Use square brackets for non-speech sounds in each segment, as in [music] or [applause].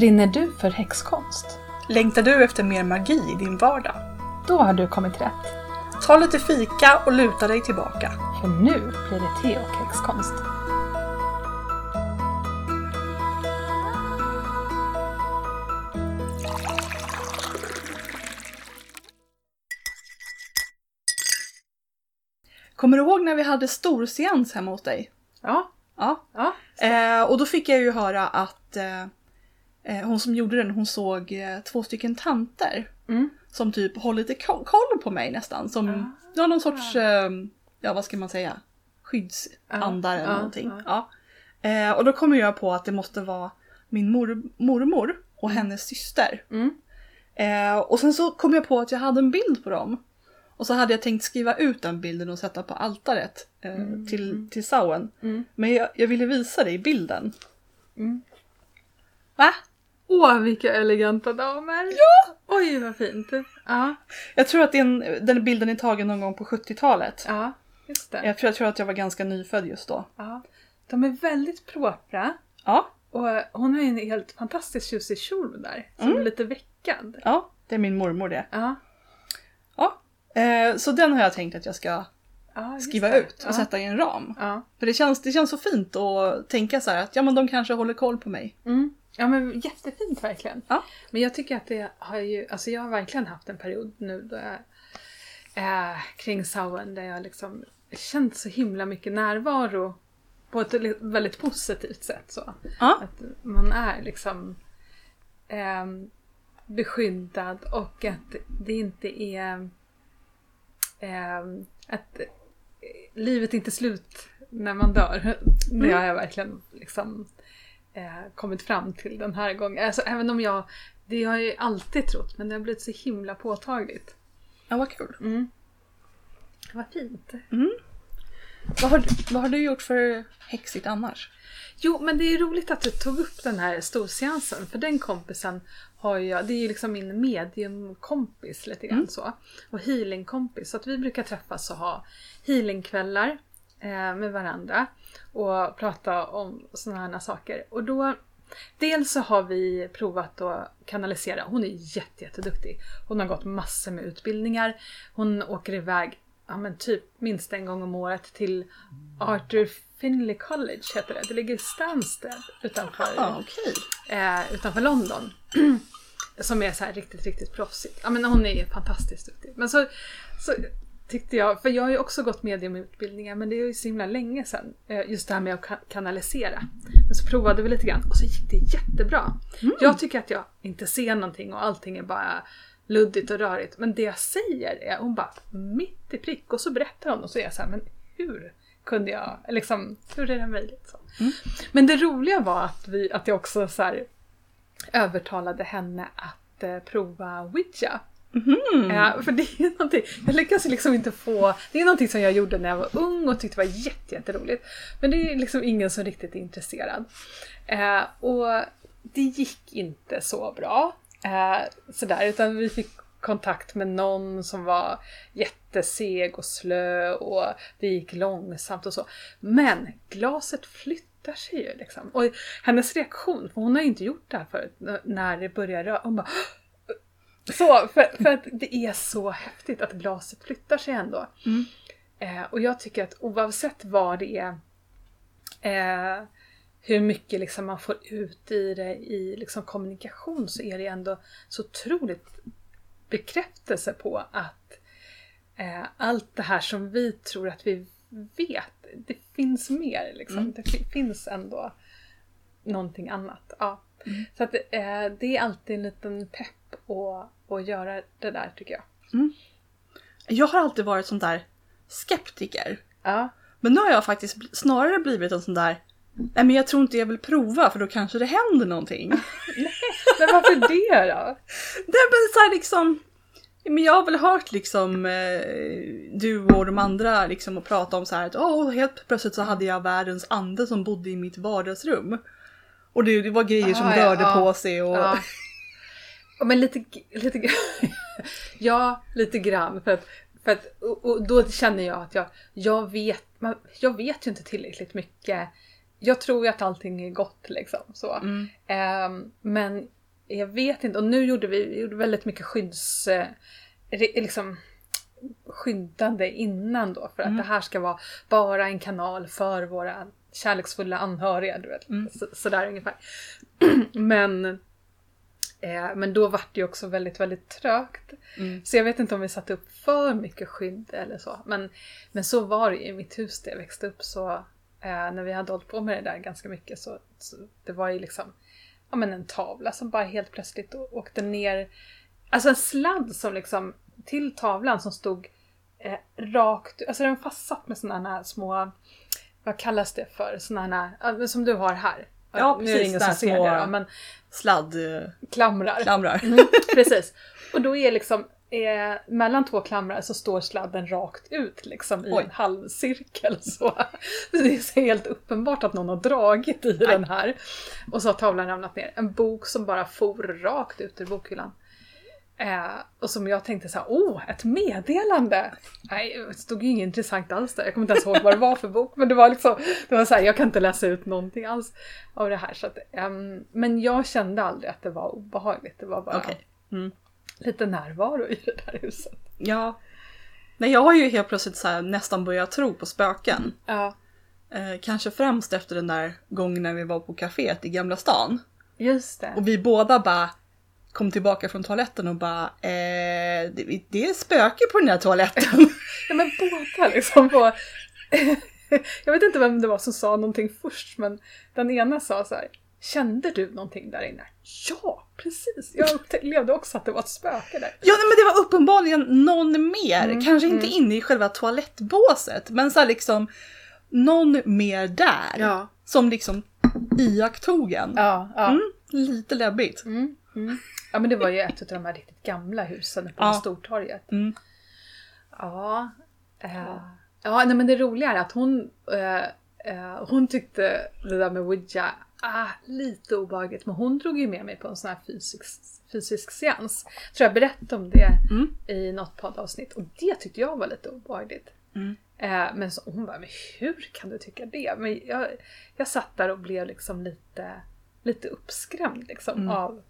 Brinner du för häxkonst? Längtar du efter mer magi i din vardag? Då har du kommit rätt. Ta lite fika och luta dig tillbaka. För nu blir det te och häxkonst. Kommer du ihåg när vi hade storseans hemma hos dig? Ja. Ja. ja. Eh, och då fick jag ju höra att eh, hon som gjorde den, hon såg eh, två stycken tanter. Mm. Som typ håller lite ko- koll på mig nästan. Som, Ah. ja någon sorts, eh, ja vad ska man säga, skyddsandar eller Ja, någonting. Ja. Eh, och då kommer jag på att det måste vara min mor, mormor och hennes syster. Mm. Eh, och sen så kom jag på att jag hade en bild på dem. Och så hade jag tänkt skriva ut den bilden och sätta på altaret eh, till, till Sauen. Mm. Men jag, jag ville visa dig bilden. Mm. Va? Åh, vilka eleganta damer! Ja! Oj, vad fint! Ja, Jag tror att det är en, den bilden är tagen någon gång på 70-talet. ja just det. Jag tror, jag tror att jag var ganska nyfödd just då. Ja. De är väldigt propra. Ja, Och hon har ju en helt fantastiskt tjusig kjol där. Som är lite veckad. ja det är min mormor det. Ja. Ja. Eh, så den har jag tänkt att jag ska ja skriva det. ut och ja. sätta i en ram. Ja. För det känns, det känns så fint att tänka så här att ja men de kanske håller koll på mig. Mm. Ja men jättefint verkligen. Ja. Men jag tycker att det har ju, alltså jag har verkligen haft en period nu då jag, eh, kring Sauen där jag liksom känt så himla mycket närvaro på ett väldigt positivt sätt så. Ja. Att man är liksom eh, beskyddad och att det inte är eh, att livet inte är slut när man dör. [laughs] Det har jag verkligen liksom eh, kommit fram till den här gången. Alltså, även om jag, det har jag ju alltid trott men det har blivit så himla påtagligt. Ja, vad kul. Mm. Vad fint. Vad har, du- vad har du gjort för häxigt annars? Jo, men det är roligt att du tog upp den här storseansen för den kompisen har jag, det är ju liksom min mediumkompis lite grann så. Och healingkompis. Så att vi brukar träffas och ha healingkvällar med varandra och prata om sådana här saker. Och då, dels så har vi provat att kanalisera. Hon är jätte, jätteduktig. Hon har gått massor med utbildningar. Hon åker iväg ja, men typ minst en gång om året till Arthur Finley College heter det. Det ligger i Stansted utanför, Ja, okej. eh, utanför London. [clears throat] Som är så här riktigt, riktigt proffsigt. Ja men hon är fantastiskt duktig. Men så, så tyckte jag, för jag har ju också gått mediumutbildningar men det är ju så himla länge sedan. eh, Just det här med att ka- kanalisera. Men så provade vi lite grann och så gick det jättebra. Jag tycker att jag inte ser någonting och allting är bara luddigt och rörigt. Men det jag säger är, hon bara mitt i prick och så berättar hon och så är jag så här, men hur kunde jag, liksom, hur är det möjligt? Så. Men det roliga var att, vi, att jag också så här, övertalade henne att eh, prova Ouija. Mhm. Ja, för det är någonting, jag lyckas liksom inte få, det är någonting som jag gjorde när jag var ung och tyckte var jätte, jätteroligt. Men det är liksom ingen som riktigt är intresserad. Eh, och det gick inte så bra. Eh, sådär, utan vi fick kontakt med någon som var jätteseg och slö och det gick långsamt och så. Men glaset flyttar sig ju liksom. Och hennes reaktion, för hon har ju inte gjort det här förut, när det börjar röra, hon bara så, för, för att det är så häftigt att glaset flyttar sig ändå. Eh, och jag tycker att oavsett vad det är, eh, hur mycket liksom man får ut i det i liksom kommunikation så är det ändå så otroligt bekräftelse på att eh, allt det här som vi tror att vi vet, det finns mer. Liksom. Det fi- finns ändå någonting annat. Ja. Så att, eh, det är alltid en liten pepp att, att göra det där tycker jag. Jag har alltid varit sån där skeptiker. Ja. Men nu har jag faktiskt snarare blivit en sån där Nej men jag tror inte jag vill prova för då kanske det händer någonting. [laughs] Men varför det då? Det är väl så här liksom men jag har väl hört liksom eh, du och de andra liksom och prata om så här att åh helt plötsligt så hade jag världens ande som bodde i mitt vardagsrum. Och det, det var grejer som Ah, ja, rörde ja. på sig och Ja. [laughs] Men lite, lite [laughs] ja, lite grann. För att, för att, och, då känner jag att jag, jag, vet, man, jag vet ju inte tillräckligt mycket jag tror ju att allting är gott liksom. Så. Mm. Ehm, men jag vet inte, och nu gjorde vi, vi gjorde väldigt mycket skydds... Eh, liksom, skyddande innan då för att det här ska vara bara en kanal för våra kärleksfulla anhöriga. Du vet. Så, sådär ungefär. [clears throat] men, eh, men då var det ju också väldigt, väldigt trögt. Mm. Så jag vet inte om vi satte upp för mycket skydd eller så. Men, men så var det i mitt hus där jag växte upp. Så eh, när vi hade hållit på med det där ganska mycket så, så det var ju liksom ja, men en tavla som bara helt plötsligt åkte ner. Alltså en sladd som liksom till tavlan som stod eh, rakt, alltså den fastsatt med sådana här små, vad kallas det för, sådana här, som du har här. Ja, nu är det precis, ingen som ser det då, men klamrar. Sladdklamrar. Mm, [laughs] precis. Och då är liksom eh, mellan två klamrar så står sladden rakt ut liksom i Oj. en halvcirkel. [laughs] Så. Det är så helt uppenbart att någon har dragit i den här. Och så har tavlan ramlat ner. En bok som bara for rakt ut ur bokhyllan. Eh, och som jag tänkte så här, åh, ett meddelande! Nej, det stod ju inget intressant alls där. Jag kommer inte ens ihåg vad det var för bok. Men det var liksom, det var så här, jag kan inte läsa ut någonting alls av det här. Så att, ehm, men jag kände aldrig att det var obehagligt. Det var bara Okej. Mm. lite närvaro i det där huset. Ja. Nej, jag har ju helt plötsligt så här nästan börjat tro på spöken. Ja, Eh, kanske främst efter den där gången när vi var på kaféet i Gamla stan. just det. Och vi båda bara kom tillbaka från toaletten och bara eh, det, det är spöke på den här toaletten. [laughs] Ja, men båda liksom på... [laughs] jag vet inte vem det var som sa någonting först, men den ena sa så här. Kände du någonting där inne? Ja, precis! Jag upplevde också att det var ett spöke där. ja nej, men det var uppenbarligen någon mer. Kanske inte inne i själva toalettbåset men så liksom någon mer där. Ja. Som liksom iakttog en. Ja, ja. Mm, lite läbbigt. Mm, mm. Ja men det var ju ett av de här riktigt gamla husen på Ja. Stortorget. Mm. Ja. Eh, ja, nej men det roliga är att hon, eh, eh, hon tyckte det där med Ouija, ah, lite obehagligt. Men hon drog ju med mig på en sån här fysisk, fysisk seans. Tror jag berättade om det Mm. i något poddavsnitt. Och det tyckte jag var lite obehagligt. Mm. Eh, men så hon bara, men hur kan du tycka det? Men jag, jag satt där och blev liksom lite, lite uppskrämd liksom Mm. av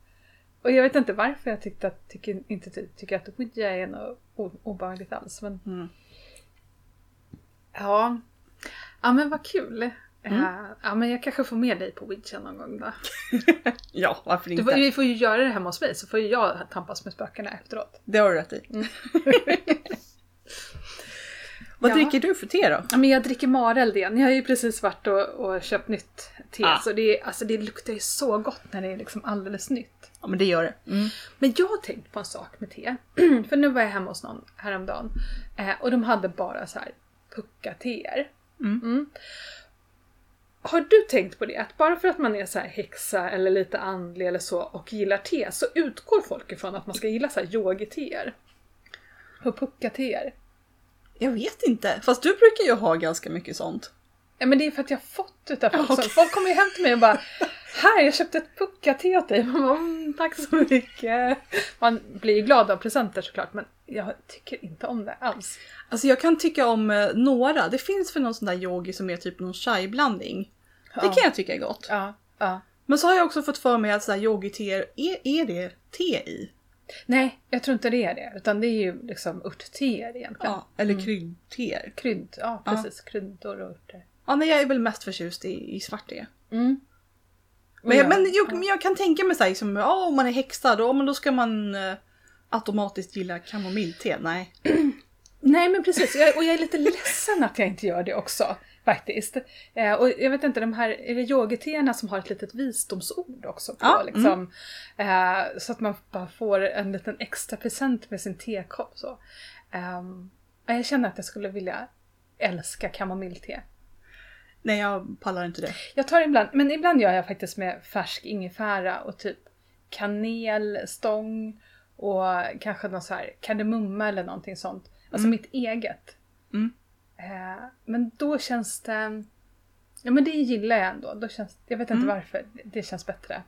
och jag vet inte varför jag tyckte att, tycker, inte ty, tycker att Ouija är något obehagligt alls. Men Mm. ja, ja men vad kul. Mm. Eh, ja men jag kanske får med dig på Ouija någon gång då. [laughs] Ja, varför Du inte? får, vi får ju göra det hemma hos mig så får ju jag tampas med spökena efteråt. Det har du rätt i. [laughs] Vad Ja. dricker du för te då? Ja, men jag dricker Mareld igen. Jag har ju precis varit och, och köpt nytt te. Ah. Så det, alltså, det luktar ju så gott när det är liksom alldeles nytt. Ja men det gör det. Mm. Men jag har tänkt på en sak med te. [clears throat] För nu var jag hemma hos någon häromdagen. Eh, och de hade bara så här pucka-teer. Mm. Har du tänkt på det? Att bara för att man är så här häxa eller lite andlig eller så och gillar te så utgår folk ifrån att man ska gilla så här yogi-teer. Och pucka-teer. Jag vet inte. Fast du brukar ju ha ganska mycket sånt. Ja men det är för att jag har fått utav folk. Så folk kommer ju hem till mig och bara [laughs] Här, jag köpte ett pucka-te åt dig. Man bara, mm, tack så mycket. Man blir ju glad av presenter såklart men jag tycker inte om det alls. Alltså jag kan tycka om eh, några. Det finns för någon sån där yogi som är typ någon chai-blandning. Det Ja. kan jag tycka är gott. Ja, ja. Men så har jag också fått för mig att yogi-teer, är, är det te i? Nej, jag tror inte det är det. Utan det är ju liksom örtteer egentligen. Ja, eller kryddteer. Krydd, ja precis. Kryddor och örter. Ja, nej, jag är väl mest förtjust i, i svart te. Mm. Men, Ja, men, jag, jag kan tänka mig såhär, liksom, ja, om man är häxa då, men då ska man eh, automatiskt gilla kamomillte. Nej. [clears throat] Nej men precis, jag, och jag är lite ledsen att jag inte gör det också. Faktiskt. Eh, och jag vet inte, de här, är det yogateerna som har ett litet visdomsord också? På, Ja, liksom, eh, så att man bara får en liten extra present med sin tekopp. Så. Ja, jag känner att jag skulle vilja älska kamomillte. Nej, jag pallar inte det. Jag tar ibland, men ibland gör jag faktiskt med färsk ingefära och typ kanelstång och kanske någon så här kardemumma eller någonting sånt. Alltså mitt eget. Mm. Eh, men då känns det... Ja men det gillar jag ändå. Då känns, jag vet inte Mm. varför. Det känns bättre.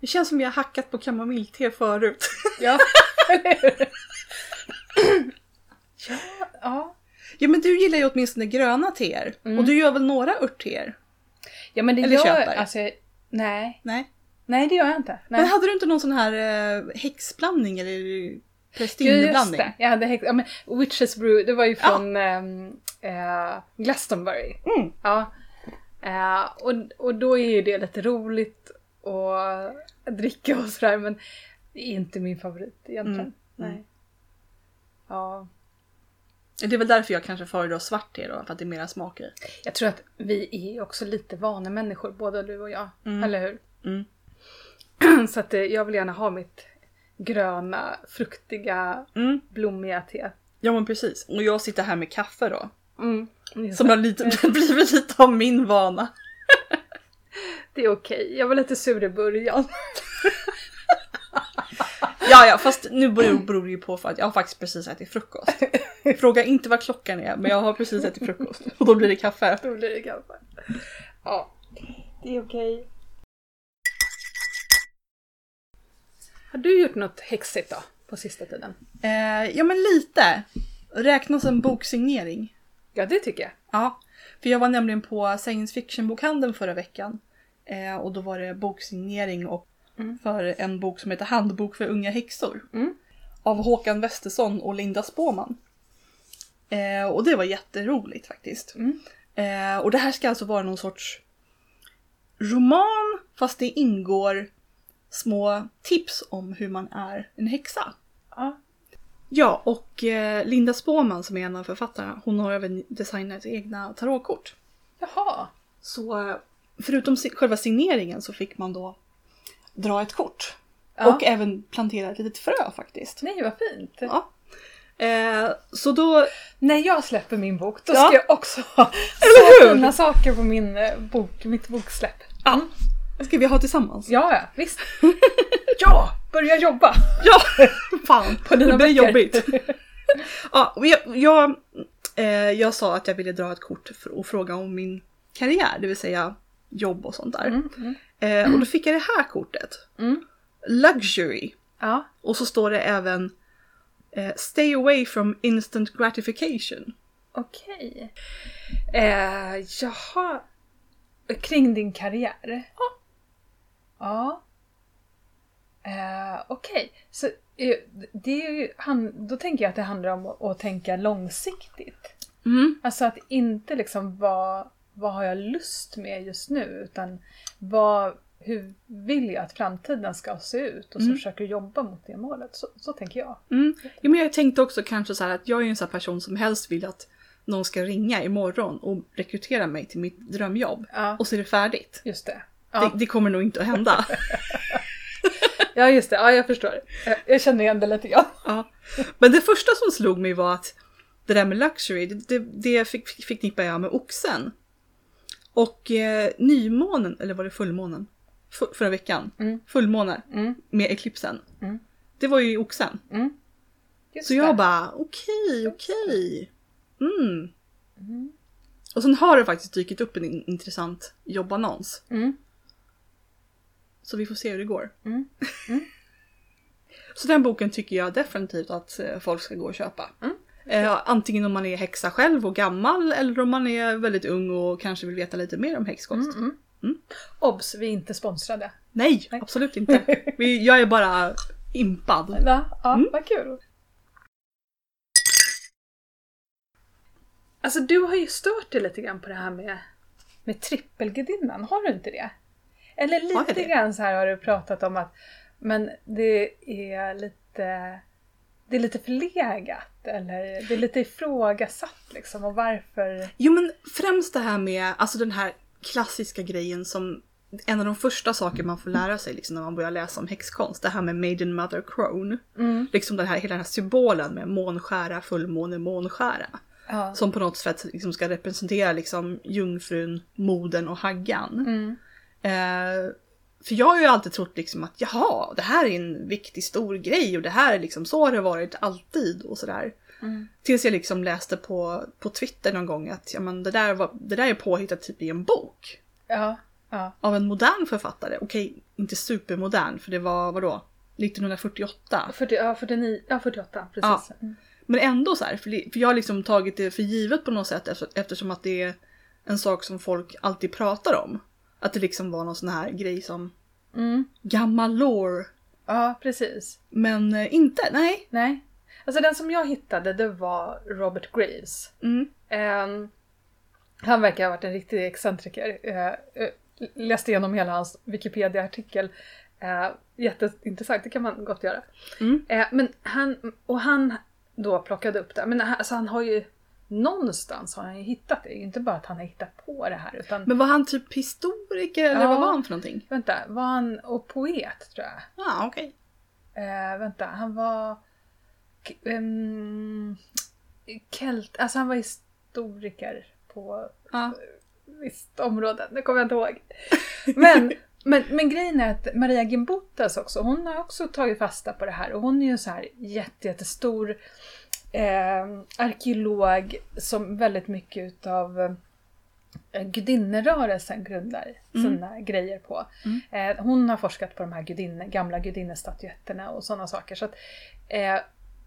Det känns som jag har hackat på kamomillte förut. Ja, eller hur? [laughs] ja, ja. Ja, men du gillar ju åtminstone gröna teer. Mm. Och du gör väl några örtteer? Ja men det Eller gör köper? Alltså, nej. Nej. Nej det gör jag inte. Nej. Men hade du inte någon sån här eh, häxblandning eller Just prästinneblandning? det, jag hade häx- ja, men Witches Brew, det var ju från ehm, eh, Glastonbury. Mm. Ja. Eh, och, och då är ju det lite roligt att dricka och sådär men det är inte min favorit egentligen. Mm, mm. Nej. Ja. Det är väl därför jag kanske föredrar svart te då, för att det är mera smaker. Jag tror att vi är också lite vanemänniskor, både du och jag. Mm. Eller hur? Mm. [clears throat] Så att eh, jag vill gärna ha mitt gröna, fruktiga, Mm. blommiga te. Ja men precis. Och jag sitter här med kaffe då. Mm. Som har lite, [laughs] blivit lite av min vana. [laughs] Det är okej. Jag var lite sur i början. [laughs] Ja ja, fast nu beror, beror det ju på för att jag har faktiskt precis ätit frukost. [laughs] Fråga inte vad klockan är, men jag har precis ätit frukost. [laughs] Och då blir det kaffe. Då blir det kaffe. Ja, det är okej. Har du gjort något häxigt då, på sista tiden? Eh, ja men lite. Räknas en boksignering? Ja, det tycker jag. Ja. För jag var nämligen på science fiction-bokhandeln förra veckan. Eh, och då var det boksignering och Mm. för en bok som heter Handbok för unga häxor. Mm. Av Håkan Westesson och Linda Spåman. Eh, och det var jätteroligt faktiskt. Mm. Eh, och det här ska alltså vara någon sorts roman fast det ingår små tips om hur man är en häxa. Ja. Ja, och eh, Linda Spåman som är en av författarna, hon har även designat egna tarotkort. Jaha. Så förutom själva signeringen så fick man då dra ett kort. Ja. Och även plantera ett litet frö faktiskt. Nej, vad fint. Ja. Eh, så då, När jag släpper min bok, då Ja. ska jag också ha så fina saker på min eh, bok, mitt boksläpp. ja, ska vi ha tillsammans? Ja, ja, visst. [laughs] ja, börja jobba! [laughs] Ja, fan. På dina det blir böcker. jobbigt. [laughs] ja, jag, jag, eh, jag sa att jag ville dra ett kort för, och fråga om min karriär, det vill säga jobb och sånt där. Mm, mm. Eh, och då fick jag det här kortet. Mm. Luxury. Ja, Och så står det även eh, Stay away from instant gratification. okej. Eh, jaha. Kring din karriär? Ja. Ja. Eh, okej, så eh, det är ju, han, då tänker jag att det handlar om att, tänka långsiktigt. Mm. Alltså att inte liksom vad, vad har jag lust med just nu utan vad, hur vill jag att framtiden ska se ut och så Mm. försöker jobba mot det målet. Så, så tänker jag. Mm. Ja, men jag tänkte också kanske så att jag är en sån person som helst vill att någon ska ringa imorgon och rekrytera mig till mitt drömjobb. Ja, Och så är det färdigt. just det. Det, Ja, det kommer nog inte att hända. [laughs] ja just det. Ja, jag förstår. Jag, känner igen det lite grann. ja. Men det första som slog mig var att det där med luxury, det, det, det fick, förknippar jag med oxen. Och eh, nymånen, eller var det fullmånen? F- förra veckan. Mm. Fullmåne Mm, med eklipsen. Mm. Det var ju i oxen. mm. Så jag det. bara okej, okej. Mm. Mm. Och sen har det faktiskt dykt upp en in- intressant jobbannons. Så vi får se hur det går. [laughs] Så den boken tycker jag definitivt att eh, folk ska gå och köpa. Eh, antingen om man är häxa själv och gammal eller om man är väldigt ung och kanske vill veta lite mer om häxkonst. Mm, mm. Mm. Obs, vi är inte sponsrade. Nej, Nej. absolut inte. Vi, jag är bara impad. [laughs] Va? Ja, Mm. vad kul. Alltså du har ju stört dig lite grann på det här med, med trippelgudinnan, har du inte det? Eller lite grann så här har du pratat om att men det är lite det är lite förlegat eller det är lite ifrågasatt liksom och varför... Jo men främst det här med alltså den här klassiska grejen som en av de första saker man får lära sig liksom, när man börjar läsa om häxkonst. Det här med Maiden Mother Crone. Mm. Liksom den här, hela den här symbolen med månskära, fullmåne, månskära. Ja. Som på något sätt liksom ska representera liksom jungfrun, modern och haggan. Mm. Eh, för jag har ju alltid trott liksom att jaha, det här är en viktig stor grej och det här är liksom så har det varit alltid och sådär. Mm. Tills jag liksom läste på, på Twitter någon gång att ja, men det, där var, det där är påhittat typ i en bok. Ja. Ja. Av en modern författare. Okej, inte supermodern för det var vadå? 1948. 40, ja, 49, ja 48, precis. Ja. Mm. Men ändå så här, för, jag har liksom tagit det för givet på något sätt efter, eftersom att det är en sak som folk alltid pratar om. Att det liksom var någon sån här grej som Mm. gammal lore. Ja, precis. Men eh, inte, nej. Nej. Alltså den som jag hittade det var Robert Graves. Mm. Ehm, han verkar ha varit en riktig excentriker. Eh, eh, läste igenom hela hans Wikipedia-artikel. Eh, jätteintressant, det kan man gott göra. Mm. Eh, men han, och han då plockade upp det. Men alltså han har ju någonstans har han ju hittat det. Inte bara att han har hittat på det här utan Men var han typ historiker eller Ja. vad var han för någonting? vänta, var han och poet tror jag? Ja, ah, okej. Eh, vänta, han var... Ehm, Kelt, alltså han var historiker på Ja. visst område. Det kommer jag inte ihåg. Men, [laughs] men, men grejen är att Maria Gimbutas också, hon har också tagit fasta på det här och hon är ju så här jätte, jättestor eh, arkeolog som väldigt mycket utav eh, gudinnerörelsen grundar sina grejer på. Eh, hon har forskat på de här gudinne, gamla gudinnestatyeetterna och sådana saker. Så att, eh,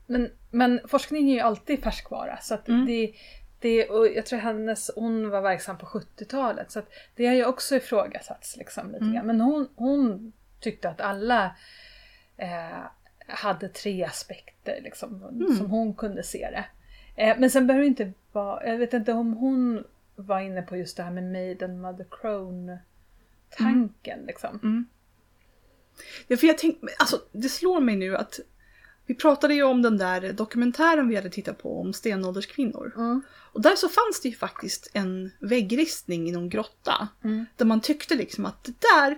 men, men forskning är ju alltid färskvara. Så att det, det, och jag tror hennes, hon var verksam på 70-talet. Så att det har ju också ifrågasatts liksom, lite grann. Men hon, hon tyckte att alla eh, hade tre aspekter liksom, som hon kunde se det. Eh, men sen behöver det inte vara, jag vet inte om hon var inne på just det här med Maiden Mother Crone tanken liksom. Ja, för jag tänkte, alltså det slår mig nu att vi pratade ju om den där dokumentären vi hade tittat på om stenålderskvinnor. Mm. Och där så fanns det ju faktiskt en väggristning i någon grotta. Mm. Där man tyckte liksom att det där,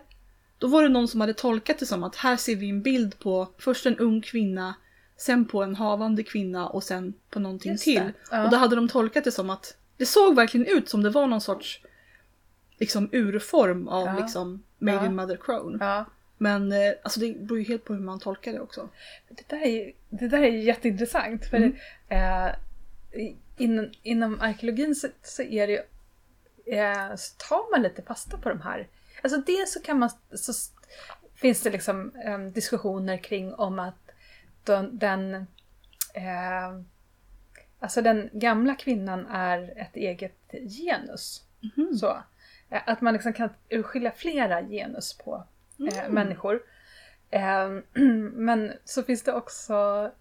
då var det någon som hade tolkat det som att här ser vi en bild på först en ung kvinna, sen på en havande kvinna och sen på någonting Just till. ja. Och då hade de tolkat det som att det såg verkligen ut som det var någon sorts liksom urform av Ja. liksom Maiden Ja. Mother Crone. Ja. Men eh, alltså det beror ju helt på hur man tolkar det också. Det där är, det där är jätteintressant. För eh, i- inom, inom arkeologin så, så är det ju, eh, så tar man lite fasta på de här. Alltså dels så kan man, så finns det liksom eh, diskussioner kring om att den, den eh, Alltså den gamla kvinnan är ett eget genus. Så. Eh, Att man liksom kan urskilja flera genus på eh, människor. Eh, [clears throat] men så finns det också,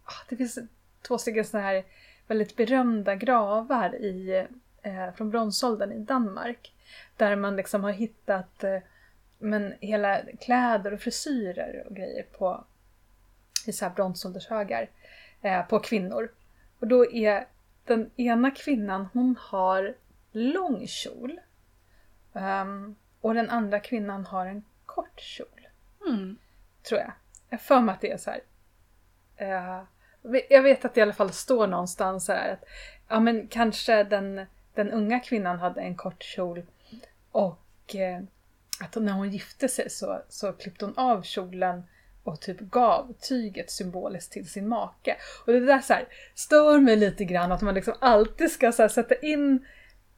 ah, det finns två stycken sådana här väldigt berömda gravar i, eh, från bronsåldern i Danmark. Där man liksom har hittat eh, men hela kläder och frisyrer och grejer på i så här bronsåldershögar eh, på kvinnor. Och då är den ena kvinnan, hon har lång kjol. Ehm, och den andra kvinnan har en kort kjol Mm. tror jag. Jag för mig att det är så här. Eh, jag vet att det i alla fall står någonstans så här att ja, men kanske den, den unga kvinnan hade en kort kjol och eh, att när hon gifte sig så, så klippte hon av kjolen och typ gav tyget symboliskt till sin make. Och det där så här, stör mig lite grann att man liksom alltid ska här, sätta in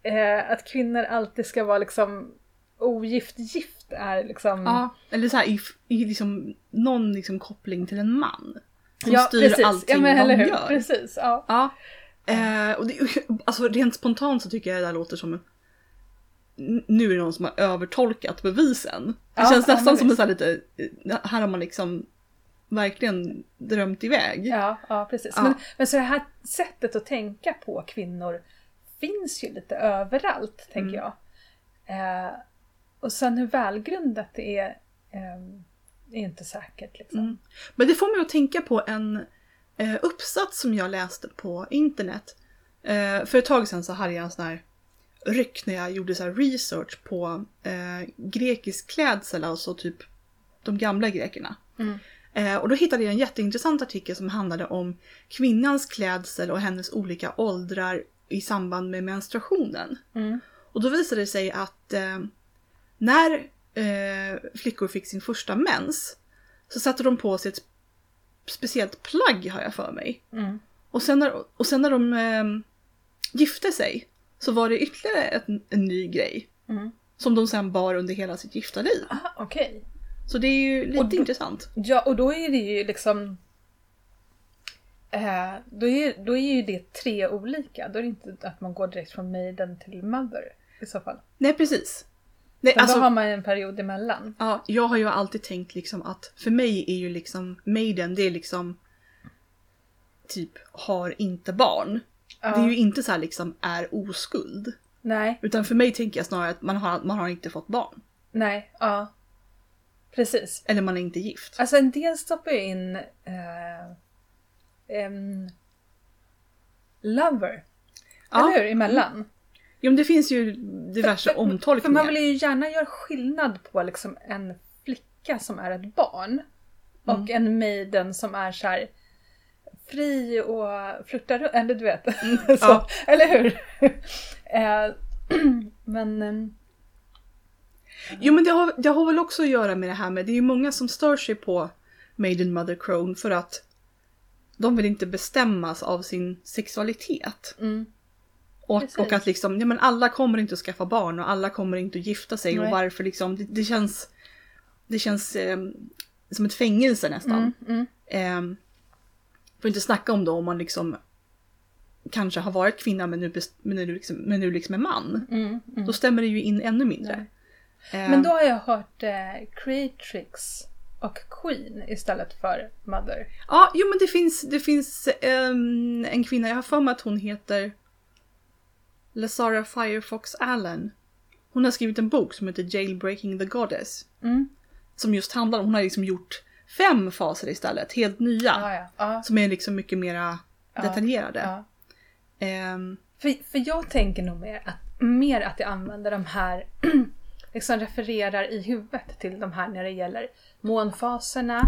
eh, att kvinnor alltid ska vara liksom ogift gift är liksom Ja, eller så här i, i liksom någon liksom koppling till en man. Som styr allting ja, men, de eller hur? gör. Precis, ja. Ja. Eh, och det, [laughs] alltså rent spontant så tycker jag det där låter som N- nu är det någon som har övertolkat bevisen. Det Ja, känns ja, nästan som en visst. så här lite, här har man liksom verkligen drömt iväg. Ja, ja precis. Ja. Men, men så det här sättet att tänka på kvinnor finns ju lite överallt, tänker jag. Eh, och sen hur välgrundat det är, eh, är inte säkert. Liksom. Mm. Men det får mig att tänka på en eh, uppsats som jag läste på internet. Eh, för ett tag sedan så hade jag en sån här ryck när jag gjorde så här research på eh, grekisk klädsel, alltså typ de gamla grekerna. Mm. Eh, och då hittade jag en jätteintressant artikel som handlade om kvinnans klädsel och hennes olika åldrar i samband med menstruationen. Mm. Och då visade det sig att eh, när eh, flickor fick sin första mens så satte de på sig ett speciellt plagg har jag för mig. Mm. Och sen när, och sen när de eh, gifte sig så var det ytterligare en, en ny grej. Mm. Som de sen bar under hela sitt gifta liv. Aha, okej. Så det är ju lite då- intressant. Ja, och då är det ju liksom... Eh, då, är, då är ju det tre olika. Då är det inte att man går direkt från maiden till mother i så fall. Nej precis. Nej, alltså, då har man en period emellan. ja, jag har ju alltid tänkt liksom att för mig är ju liksom Maiden, det är liksom typ har inte barn. Ja. Det är ju inte så här liksom är oskuld. Nej, Utan för mig tänker jag snarare att man har, man har inte fått barn. nej, ja. Precis. Eller man är inte gift. Alltså en del stoppar ju in eh, em, Lover. Ja. Eller hur? Emellan. Jo men det finns ju diverse För omtolkningar. man vill ju gärna göra skillnad på liksom en flicka som är ett barn och Mm. en maiden som är så här fri och flörtar runt. Eller du vet. [laughs] så, Mm, ja. Eller hur? [laughs] eh, [clears throat] men ehm, Jo men det har, det har väl också att göra med det här med, det är ju många som stör sig på Maiden Mother Crone för att de vill inte bestämmas av sin sexualitet. mm, Och, och att liksom, ja men alla kommer inte att skaffa barn och alla kommer inte att gifta sig och Nej. varför liksom, det, det känns, det känns eh, som ett fängelse nästan. mm, mm, Att inte snacka om då om man liksom kanske har varit kvinna men nu, men nu, liksom, men nu liksom är man. mm, mm. Då stämmer det ju in ännu mindre. Eh, Men då har jag hört eh, Creatrix och Queen istället för Mother. Ja, jo men det finns, det finns ehm, en kvinna, jag har för mig att hon heter Lazara Firefox Allen. Hon har skrivit en bok som heter Jailbreaking the Goddess. Mm. Som just handlar om, hon har liksom gjort fem faser istället, helt nya. Ja, ja. ja, Som är liksom mycket mera detaljerade. Ehm, För, för jag tänker nog mer att, mer att jag använder de här, [clears throat] liksom refererar i huvudet till de här när det gäller månfaserna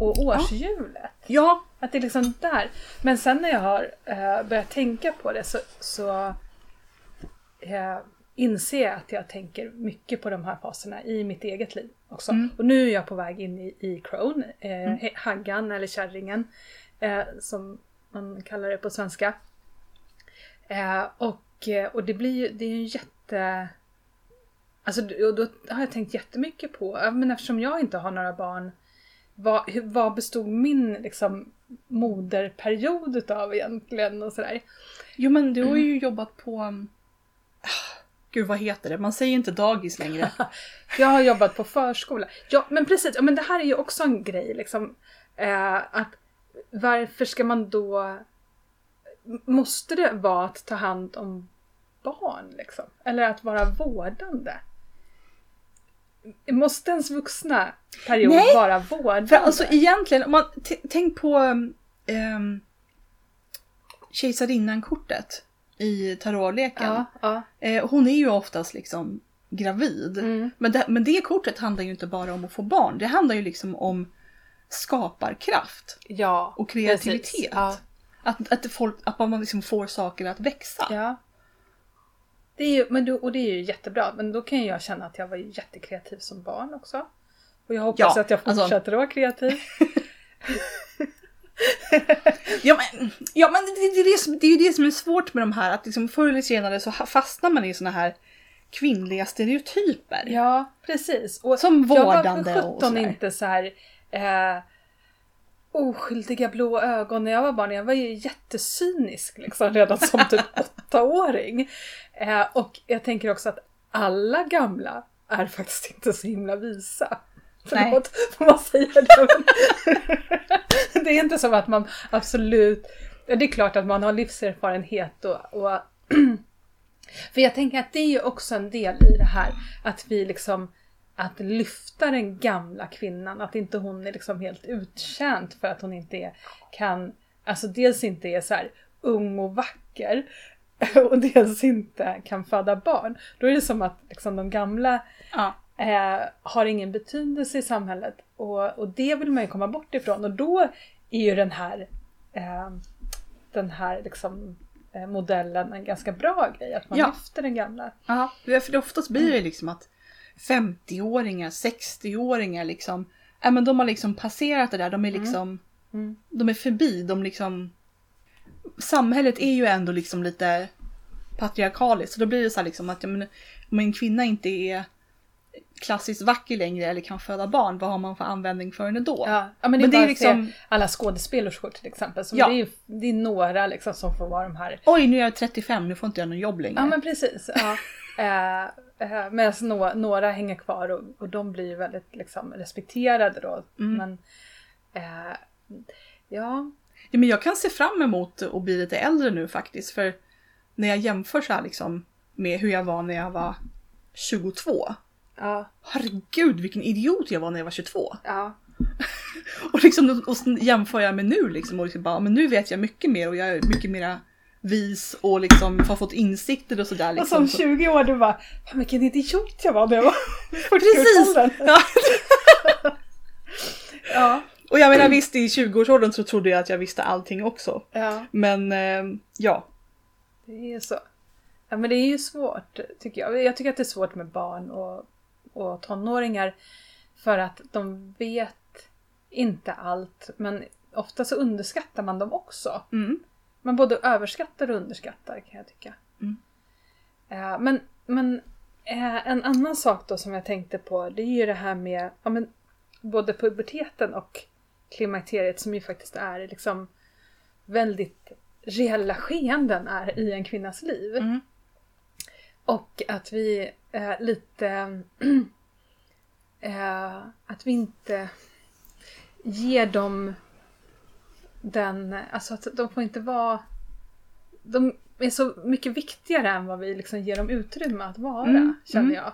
och årshjulet. ja, Att det är liksom där. Men sen när jag har eh, börjat tänka på det så, så eh, inser jag att jag tänker mycket på de här faserna i mitt eget liv också. Mm. Och nu är jag på väg in i, i crone, eh, haggan eller kärringen eh, som man kallar det på svenska. Eh, och, eh, och det blir ju, det är ju en jätte... Alltså och då har jag tänkt jättemycket på, men eftersom jag inte har några barn, vad, vad bestod min liksom, moderperiod utav egentligen och sådär. jo men du har ju jobbat på... Gud vad heter det? Man säger inte dagis längre. [laughs] Jag har jobbat på förskola. Ja, men precis. Ja, men det här är ju också en grej liksom. Eh, att varför ska man då... Måste det vara att ta hand om barn liksom? Eller att vara vårdande? Måste ens vuxna period Nej, vara vårdande? För alltså egentligen, om man tänk på um, kejsarinnan-kortet i tarotleken. ja, ja. Eh, hon är ju oftast liksom gravid. Mm. Men, det, men det kortet handlar ju inte bara om att få barn. Det handlar ju liksom om skaparkraft ja och kreativitet. Ja. Att, att, folk, att man liksom får saker att växa. Ja. Det är ju, men då, och det är ju jättebra, men då kan jag känna att jag var jättekreativ som barn också. Och jag hoppas Ja, att jag alltså- fortsätter att vara kreativ. [laughs] [laughs] Ja men, ja, men det, det, är det, som, det är ju det som är svårt med de här. Att liksom förr eller senare så fastnar man i såna här kvinnliga stereotyper. Ja, precis. Och Som jag var vårdande för och sjutton sådär. inte så här eh, oskyldiga blå ögon när jag var barn. Jag var ju jättecynisk liksom redan som [laughs] typ åttaåring. Eh, och jag tänker också att alla gamla är faktiskt inte så himla visa. [laughs] Nej. Förlåt, får man säga det? [laughs] det är inte som att man absolut... Det är klart att man har livserfarenhet och, och [clears throat] för jag tänker att det är ju också en del i det här att vi liksom att lyfta den gamla kvinnan, att inte hon är liksom helt uttjänt för att hon inte är, kan, alltså dels inte är så här ung och vacker [laughs] och dels inte kan föda barn. Då är det som att liksom de gamla Ja. Eh, har ingen betydelse i samhället och, och det vill man ju komma bort ifrån och då är ju den här eh, den här liksom, eh, modellen en ganska bra grej, att man Ja. lyfter den gamla. Ja, för oftast blir det liksom att 50-åringar, 60-åringar liksom, ja men de har liksom passerat det där, de är liksom, Mm. de är förbi, de liksom, samhället är ju ändå liksom lite patriarkaliskt, så då blir det så här liksom att ja, men, om en kvinna inte är klassiskt vacker längre eller kan föda barn, vad har man för användning för henne då? Ja, ja men det är Men det är liksom- alla skådespelerskor till exempel. Som Ja. det, är det är några liksom som får vara de här. Oj, nu är jag 35, nu får inte jag någon jobb längre. Ja men precis. Ja. [laughs] Eh, eh, Medan nå, några hänger kvar och, och de blir ju väldigt liksom, respekterade då. Mm. Men eh, ja, Ja, men jag kan se fram emot att bli lite äldre nu faktiskt. För när jag jämför så här liksom med hur jag var när jag var 22. Ja, Herregud vilken idiot jag var när jag var 22. ja. [laughs] Och, liksom, och jämför jag med nu liksom. Och liksom bara, men nu vet jag mycket mer och jag är mycket mera vis och liksom har fått insikter och sådär. Och Liksom. som 20 år du bara, "Fan, vilken idiot jag var när jag var [laughs] Precis! 40-årsåldern." [laughs] Ja. Ja, Och jag menar visst i 20-årsåldern så trodde jag att jag visste allting också. ja, Men eh, ja. det är så. Ja men det är ju svårt tycker jag. Jag tycker att det är svårt med barn och, och tonåringar. För att de vet inte allt. Men ofta så underskattar man dem också. Mm. Man både överskattar och underskattar kan jag tycka. Mm. Eh, men men eh, en annan sak då som jag tänkte på det är ju det här med ja, men, både puberteten och klimakteriet som ju faktiskt är liksom väldigt reella skeenden är i en kvinnas liv. Mm. Och att vi eh, lite... [clears throat] eh, att vi inte ger dem den... Alltså att de får inte vara... De är så mycket viktigare än vad vi liksom ger dem utrymme att vara, Mm, känner mm. jag.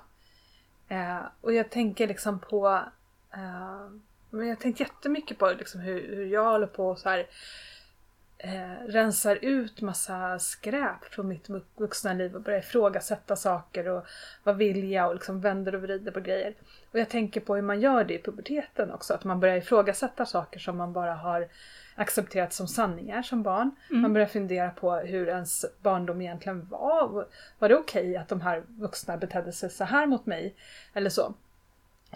Eh, och jag tänker liksom på... Eh, men jag har tänkt jättemycket på liksom hur, hur jag håller på så här eh, rensar ut massa skräp från mitt vu- vuxna liv och börjar ifrågasätta saker och vad vill jag och liksom vänder och vrider på grejer. Och jag tänker på hur man gör det i puberteten också, att man börjar ifrågasätta saker som man bara har accepterat som sanningar som barn. Man börjar fundera på hur ens barndom egentligen var. Var det okej att de här vuxna betedde sig så här mot mig? Eller så.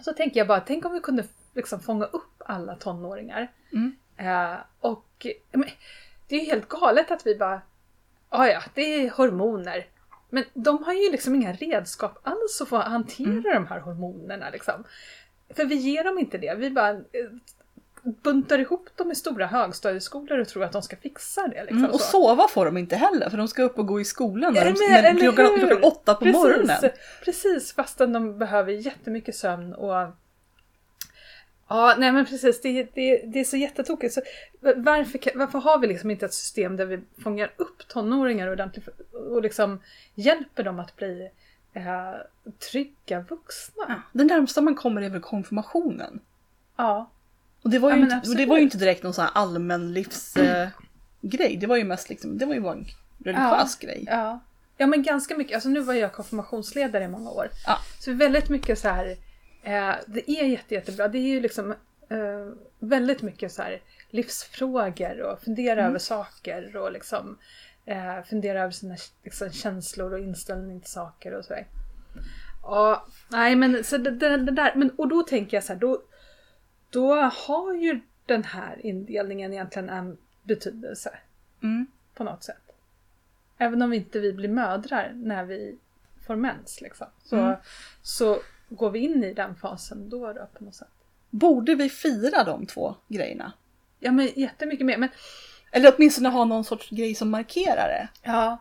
Så tänker jag bara, tänk om vi kunde liksom fånga upp alla tonåringar. Mm. Eh, och men, det är ju helt galet att vi bara, ja ja, det är hormoner. Men de har ju liksom inga redskap alls att få hantera de här hormonerna liksom. För vi ger dem inte det. Vi bara eh, buntar ihop dem i stora högstadieskolor och tror att de ska fixa det. Liksom, Mm, och så. sova får de inte heller för de ska upp och gå i skolan när Ja, de, men, när klockan, klockan åtta på precis, morgonen. Precis, fastän de behöver jättemycket sömn och Ja, nej men precis. Det, det, det är så jättetokigt. Så varför, varför har vi liksom inte ett system där vi fångar upp tonåringar ordentligt och liksom hjälper dem att bli eh, trygga vuxna? Ja, det närmsta man kommer är väl konfirmationen. Ja. Och det var ju, Ja, inte, det var ju inte direkt någon sån här allmän livsgrej. Eh, grej. det var ju mest liksom, det var ju bara en religiös grej. Ja. ja, men ganska mycket. Alltså nu var jag konfirmationsledare i många år. Ja. Så väldigt mycket så här, eh, det är jätte, jättebra. Det är ju liksom eh, väldigt mycket så här livsfrågor och fundera Mm. över saker och liksom eh, fundera över sina liksom, känslor och inställning till saker och sådär. Ja, nej men så det, det, det där, men och då tänker jag så här, då, då har ju den här indelningen egentligen en betydelse Mm. på något sätt. Även om inte vi blir mödrar när vi får mens liksom, så, Mm. så går vi in i den fasen då, då på något sätt. Borde vi fira de två grejerna? Ja men jättemycket mer. Men, Eller åtminstone ha någon sorts grej som markerar det. ja,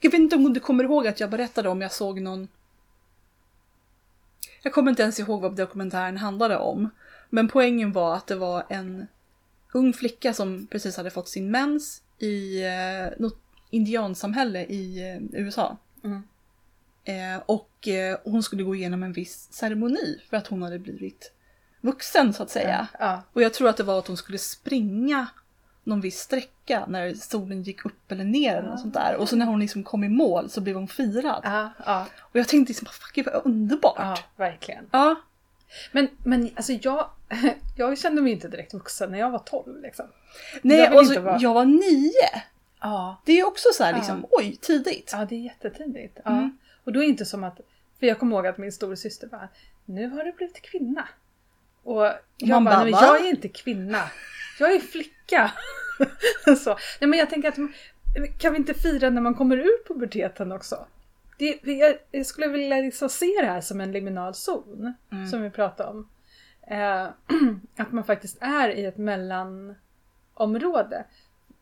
Jag vet inte om du kommer ihåg att jag berättade om jag såg någon... Jag kommer inte ens ihåg vad dokumentären handlade om. Men poängen var att det var en ung flicka som precis hade fått sin mens i eh, något indiansamhälle i eh, USA. Mm. Eh, och eh, hon skulle gå igenom en viss ceremoni för att hon hade blivit vuxen så att säga. ja, Och jag tror att det var att hon skulle springa någon viss sträcka när solen gick upp eller ner eller något sånt där. Och så när hon liksom kom i mål så blev hon firad. ja, ja, Och jag tänkte liksom, fuck vad underbart. ja, verkligen. Ja. Men, men alltså jag, [laughs] jag kände mig inte direkt vuxen när jag var 12 liksom. Nej, Jag alltså, vara- jag var nio. Ja, Det är också så här Ja. liksom, oj, tidigt. ja det är jättetidigt. Ja. Mm. Och då är det inte som att, för jag kommer ihåg att min storasyster bara, nu har du blivit kvinna. Och jag Man bara, bara, nej, jag är inte kvinna. Jag är flicka. [laughs] så. Nej men jag tänker att kan vi inte fira när man kommer ur puberteten också? Det, jag, jag skulle vilja liksom se det här som en liminal zon, Mm. som vi pratade om. Eh, [clears throat] att man faktiskt är i ett mellanområde.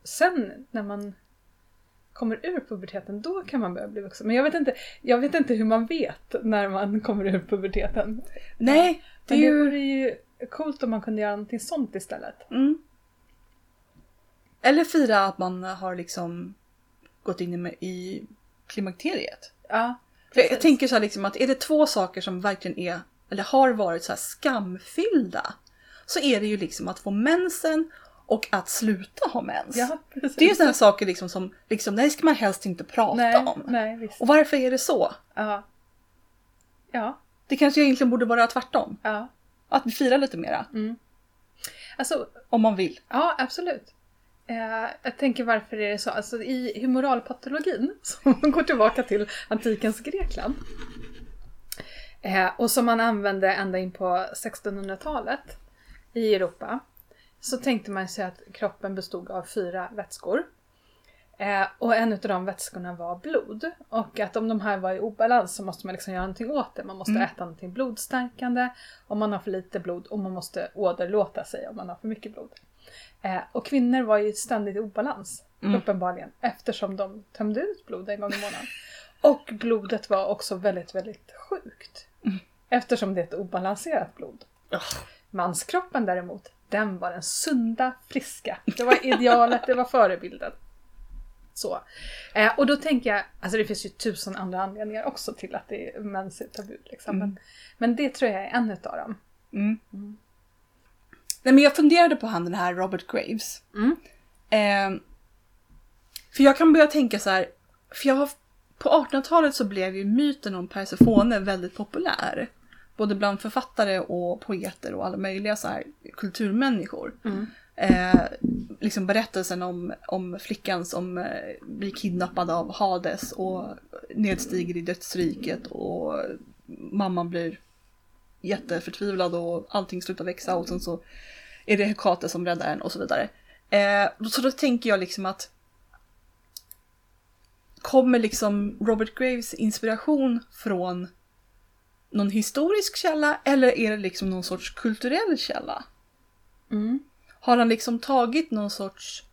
Sen när man kommer ur puberteten, då kan man börja bli vuxen. Men jag vet inte, jag vet inte hur man vet när man kommer ur puberteten. Nej, det är det ju... vore ju coolt om man kunde göra någonting sånt istället. Mm. Eller fira att man har liksom gått in i, klimakteriet. Ja, För jag precis. tänker så här liksom att är det två saker som verkligen är, eller har varit så här skamfyllda. Så är det ju liksom att få mensen och att sluta ha mens. Ja. Det är ju sådana saker liksom som, liksom, det ska man helst inte prata nej, om. nej. Och varför är det så? Ja. Ja, Det kanske egentligen borde vara tvärtom. ja. Att vi firar lite mera. Alltså, Om man vill. Ja, absolut. Eh, jag tänker varför är det så? Alltså i humoralpatologin, [laughs] som går tillbaka till antikens Grekland, eh, och som man använde ända in på 1600-talet i Europa, så tänkte man sig att kroppen bestod av fyra vätskor. Eh, och en av de vätskorna var blod. Och att om de här var i obalans så måste man liksom göra någonting åt det. Man måste äta någonting blodstärkande om man har för lite blod och man måste åderlåta sig om man har för mycket blod. Eh, och kvinnor var ju ständigt i obalans, uppenbarligen, eftersom de tömde ut blod en gång i månaden. Och blodet var också väldigt, väldigt sjukt. Eftersom det är ett obalanserat blod. Manskroppen däremot, den var den sunda, friska. Det var idealet, det var förebilden. Så. Eh, och då tänker jag, alltså det finns ju tusen andra anledningar också till att det är mens är tabu. Liksom. Men, men det tror jag är en utav dem. Mm. Nej, men jag funderade på han den här Robert Graves. Mm. Eh, för jag kan börja tänka så här, för jag har, på 1800-talet så blev ju myten om Persefone väldigt populär. Både bland författare och poeter och alla möjliga så här kulturmänniskor. Eh, liksom berättelsen om, om flickan som eh, blir kidnappad av Hades och nedstiger i dödsriket och mamman blir jätteförtvivlad och allting slutar växa och sen så är det Hekate som räddar en och så vidare. Eh, så då tänker jag liksom att kommer liksom Robert Graves inspiration från någon historisk källa eller är det liksom någon sorts kulturell källa? Mm. Har han liksom tagit någon sorts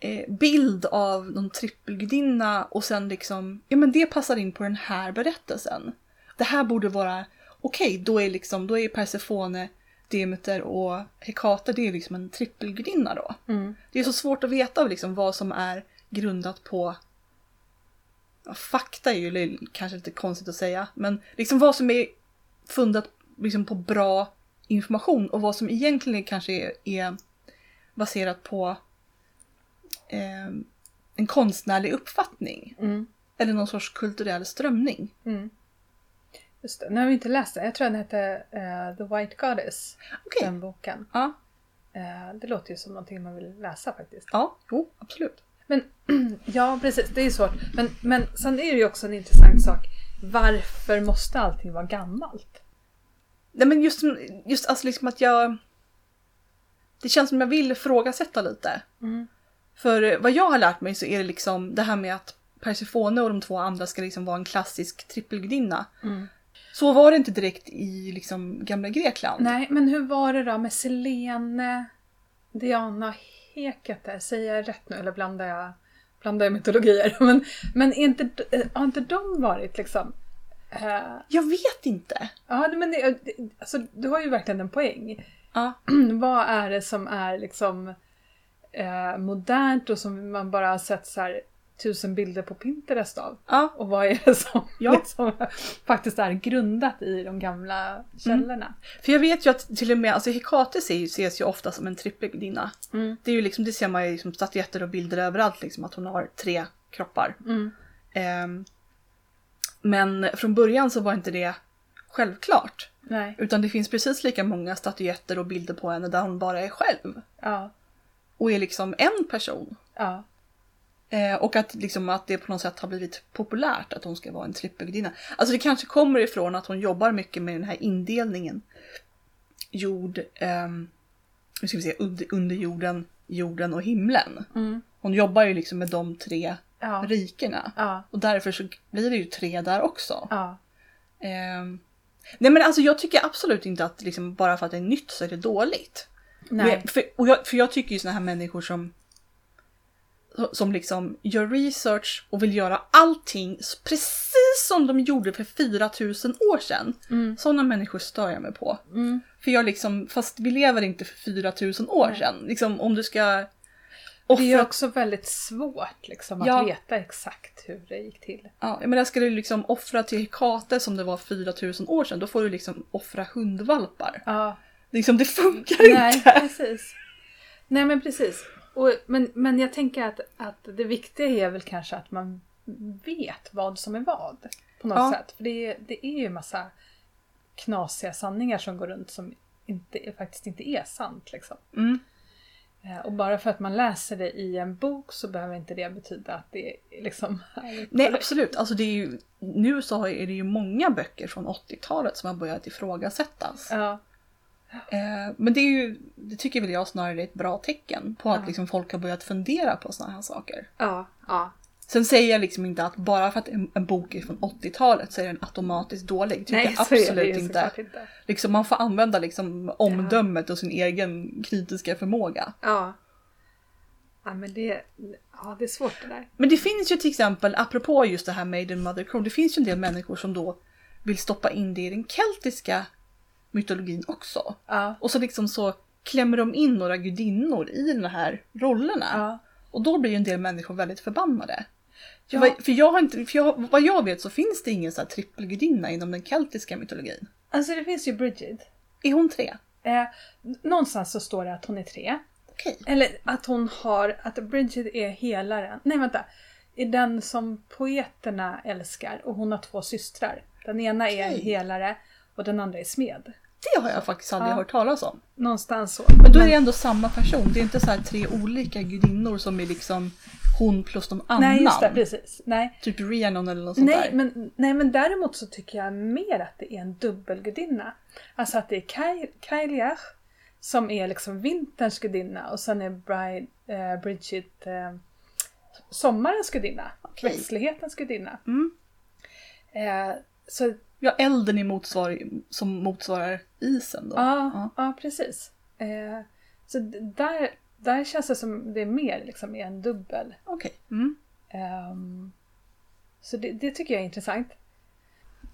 eh, bild av någon trippelgudinna och sen liksom, ja men det passar in på den här berättelsen. Det här borde vara, okej då är liksom, då är Persefone, Demeter och Hekate, det är liksom en trippelgudinna då. Mm. Det är så svårt att veta liksom vad som är grundat på ja, fakta är ju kanske lite konstigt att säga, men liksom vad som är fundat liksom på bra information och vad som egentligen kanske är, är baserat på eh, en konstnärlig uppfattning. Mm. Eller någon sorts kulturell strömning. Mm. Just det. Nu har vi inte läst den. Jag tror den hette eh, The White Goddess, Okej. den boken. Ja, Eh, det låter ju som någonting man vill läsa faktiskt. ja, jo, absolut. Men [clears throat] ja, precis. Det är svårt. Men, men sen är det ju också en intressant sak. Varför måste allting vara gammalt? Nej men just, just alltså liksom att jag... Det känns som jag vill ifrågasätta lite. Mm. För vad jag har lärt mig så är det liksom det här med att Persefone och de två andra ska liksom vara en klassisk trippelgudinna. Mm. Så var det inte direkt i liksom gamla Grekland. Nej, men hur var det då med Selene, Diana, Hekate? Säger jag rätt nu eller blandar jag, blandar jag mytologier? [laughs] Men, men är inte, eh, har inte de varit liksom... eh, Jag vet inte. ja, men det, alltså, du har ju verkligen en poäng. Ja. [clears throat] Vad är det som är liksom eh, modernt och som man bara har sett så här tusen bilder på Pinterest av? Ja. Och vad är det som [laughs] Ja. liksom, faktiskt är grundat i de gamla källorna? För jag vet ju att till och med, alltså Hekate ses, ju ofta som en trippelgudinna. Mm. Det är ju liksom, det ser man ju liksom statyetter och bilder överallt liksom att hon har tre kroppar. Mm. Ehm, men från början så var inte det självklart. Nej. Utan det finns precis lika många statyetter och bilder på henne där hon bara är själv. Ja. Och är liksom en person. Ja. Eh, och att, liksom, att det på något sätt har blivit populärt att hon ska vara en trippelgudinna. Alltså det kanske kommer ifrån att hon jobbar mycket med den här indelningen. Jord, ehm, nu ska vi se, under, under jorden, jorden och himlen. Mm. Hon jobbar ju liksom med de tre Ja. rikena. Ja. Och därför så blir det ju tre där också. Ja. Ehm, nej men alltså jag tycker absolut inte att liksom, bara för att det är nytt så är det dåligt. Nej. Men, för, jag, för jag tycker ju såna här människor som som liksom gör research och vill göra allting precis som de gjorde för 4000 år sedan. Mm. Sådana människor stör jag mig på. Mm. För jag liksom, fast vi lever inte för 4000 år Nej. sedan. Liksom om du ska Det är offra... också väldigt svårt liksom, att Ja. veta exakt hur det gick till. Ja, men där ska du liksom offra till Hekate som det var 4000 år sedan, då får du liksom offra hundvalpar. Ja, Liksom det funkar nej inte! precis. Nej men precis. Och, men, men jag tänker att, att det viktiga är väl kanske att man vet vad som är vad. På något Ja. sätt. För det, det är ju massa knasiga sanningar som går runt som inte, faktiskt inte är sant. Liksom. Mm. Eh, Och bara för att man läser det i en bok så behöver inte det betyda att det är liksom... [laughs] Nej absolut, alltså det är ju, nu så är det ju många böcker från 80-talet som har börjat ifrågasättas. Ja, Eh, men det är ju, det tycker väl jag snarare är ett bra tecken på att Ja. liksom folk har börjat fundera på sådana här saker. ja, ja. Sen säger jag liksom inte att bara för att en, en bok är från 80-talet så är den automatiskt dålig. Tycker Nej, jag det absolut ju inte. inte. Liksom man får använda liksom omdömet och sin egen kritiska förmåga. Ja. Ja men det, ja, det är svårt det där. Men det finns ju till exempel, apropå just det här Maiden Mother Crow, det finns ju en del människor som då vill stoppa in det i den keltiska mytologin också. Ja. Och så liksom så klämmer de in några gudinnor i de här rollerna. Ja. Och då blir ju en del människor väldigt förbannade. För, Ja. vad, för, jag har inte, för jag, vad jag vet så finns det ingen så här trippelgudinna inom den keltiska mytologin. Alltså det finns ju Bridget. Är hon tre? Eh, någonstans så står det att hon är tre. Okej. Eller att hon har, att Bridget är helaren. Nej vänta. Är den som poeterna älskar och hon har två systrar. Den ena är Okej. helare och den andra är smed. Det har jag faktiskt aldrig Ja. hört talas om. Någonstans så. Men då är det ändå samma person. Det är inte så här tre olika gudinnor som är liksom hon plus någon annan. Nej just det, precis. Nej. Typ Rhiannon eller något sånt Nej där. men, nej men däremot så tycker jag mer att det är en dubbelgudinna. Alltså att det är Kai- Kailiach som är liksom vinterns gudinna och sen är Bride, eh, Bridget eh, sommarens gudinna. Okej. Växtlighetens gudinna. Mm. Eh, så Ja, elden är motsvar, som motsvarar isen då. ja, ja. precis. Eh, så där, där känns det som det är mer liksom är en dubbel. Okej. Mm. Ehm, så det, det tycker jag är intressant.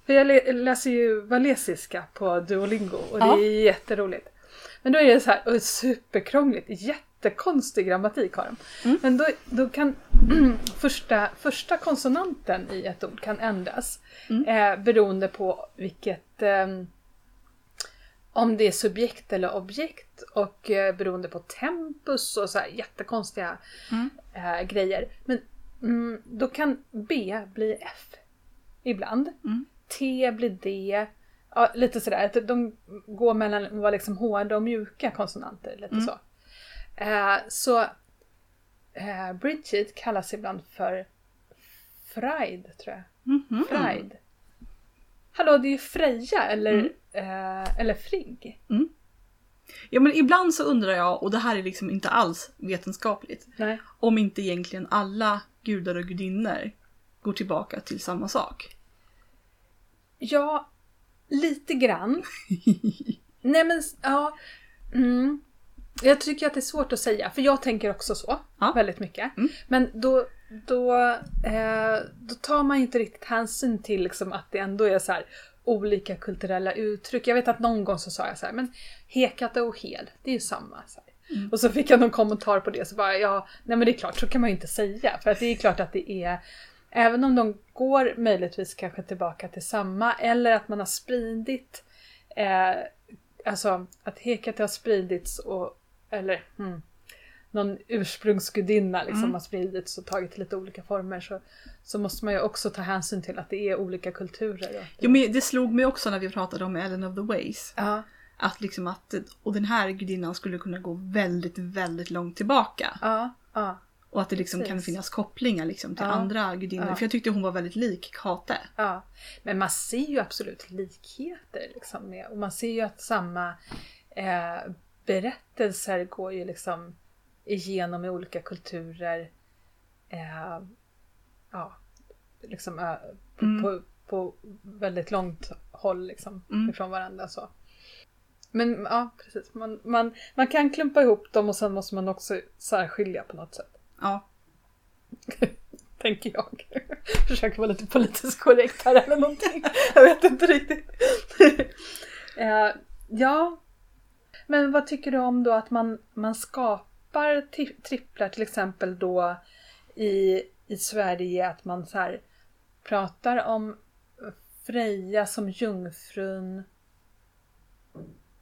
För jag lä- läser ju valesiska på Duolingo och det Ja. är jätteroligt. Men då är det så här superkrångligt, jättekonstig grammatik har de. Mm. Men då, då kan [clears throat] första, första konsonanten i ett ord kan ändras Mm. eh, beroende på vilket ehm, om det är subjekt eller objekt och eh, beroende på tempus och så här jättekonstiga Mm. eh, grejer. Men mm, då kan B bli F ibland. Mm. T blir D. Ja, lite sådär. att De går mellan att vara liksom hårda och mjuka konsonanter. Lite Mm. så. Eh, så eh, Bridget kallas ibland för Fride, tror jag. Mhm. Fride. Hallå, det är ju Freja eller, Mm. eh, eller Frigg. Ja men ibland så undrar jag, och det här är liksom inte alls vetenskapligt, Nej. om inte egentligen alla gudar och gudinnor går tillbaka till samma sak. Ja, lite grann. [laughs] Nej men, ja. Mm. Jag tycker att det är svårt att säga, för jag tänker också så. Ja. Väldigt mycket. Mm. Men då, då, eh, då tar man inte riktigt hänsyn till liksom att det ändå är så här olika kulturella uttryck. Jag vet att någon gång så sa jag så här, men Hekate och Hel, det är ju samma. Så här. Mm. Och så fick jag någon kommentar på det, så bara ja, nej men det är klart, så kan man ju inte säga. För att det är klart att det är Även om de går möjligtvis kanske tillbaka till samma eller att man har spridit eh, Alltså att Hekate har spridits och eller hmm, någon ursprungsgudinna liksom Mm. har spridits och tagit lite olika former så, så måste man ju också ta hänsyn till att det är olika kulturer. Det, Jo men det slog mig också när vi pratade om Ellen of the Ways. ja, Att liksom att, och den här gudinnan skulle kunna gå väldigt, väldigt långt tillbaka. ja, ja, Och att det liksom kan finnas kopplingar liksom till Ja. andra gudinnor. Ja. För jag tyckte hon var väldigt lik Kate. ja. Men man ser ju absolut likheter liksom med och man ser ju att samma eh, berättelser går ju liksom igenom i olika kulturer. Eh, ja, liksom eh, på, Mm. på, på väldigt långt håll liksom Mm. ifrån varandra så. Men ja, precis. Man, man, man kan klumpa ihop dem och sen måste man också särskilja på något sätt. Ja. [laughs] Tänker jag. [laughs] Försöker vara lite politiskt korrekt här eller någonting. Jag vet inte riktigt. [laughs] Eh, ja. Men vad tycker du om då att man, man skapar tripplar till exempel då i, i Sverige att man så här pratar om Freja som jungfrun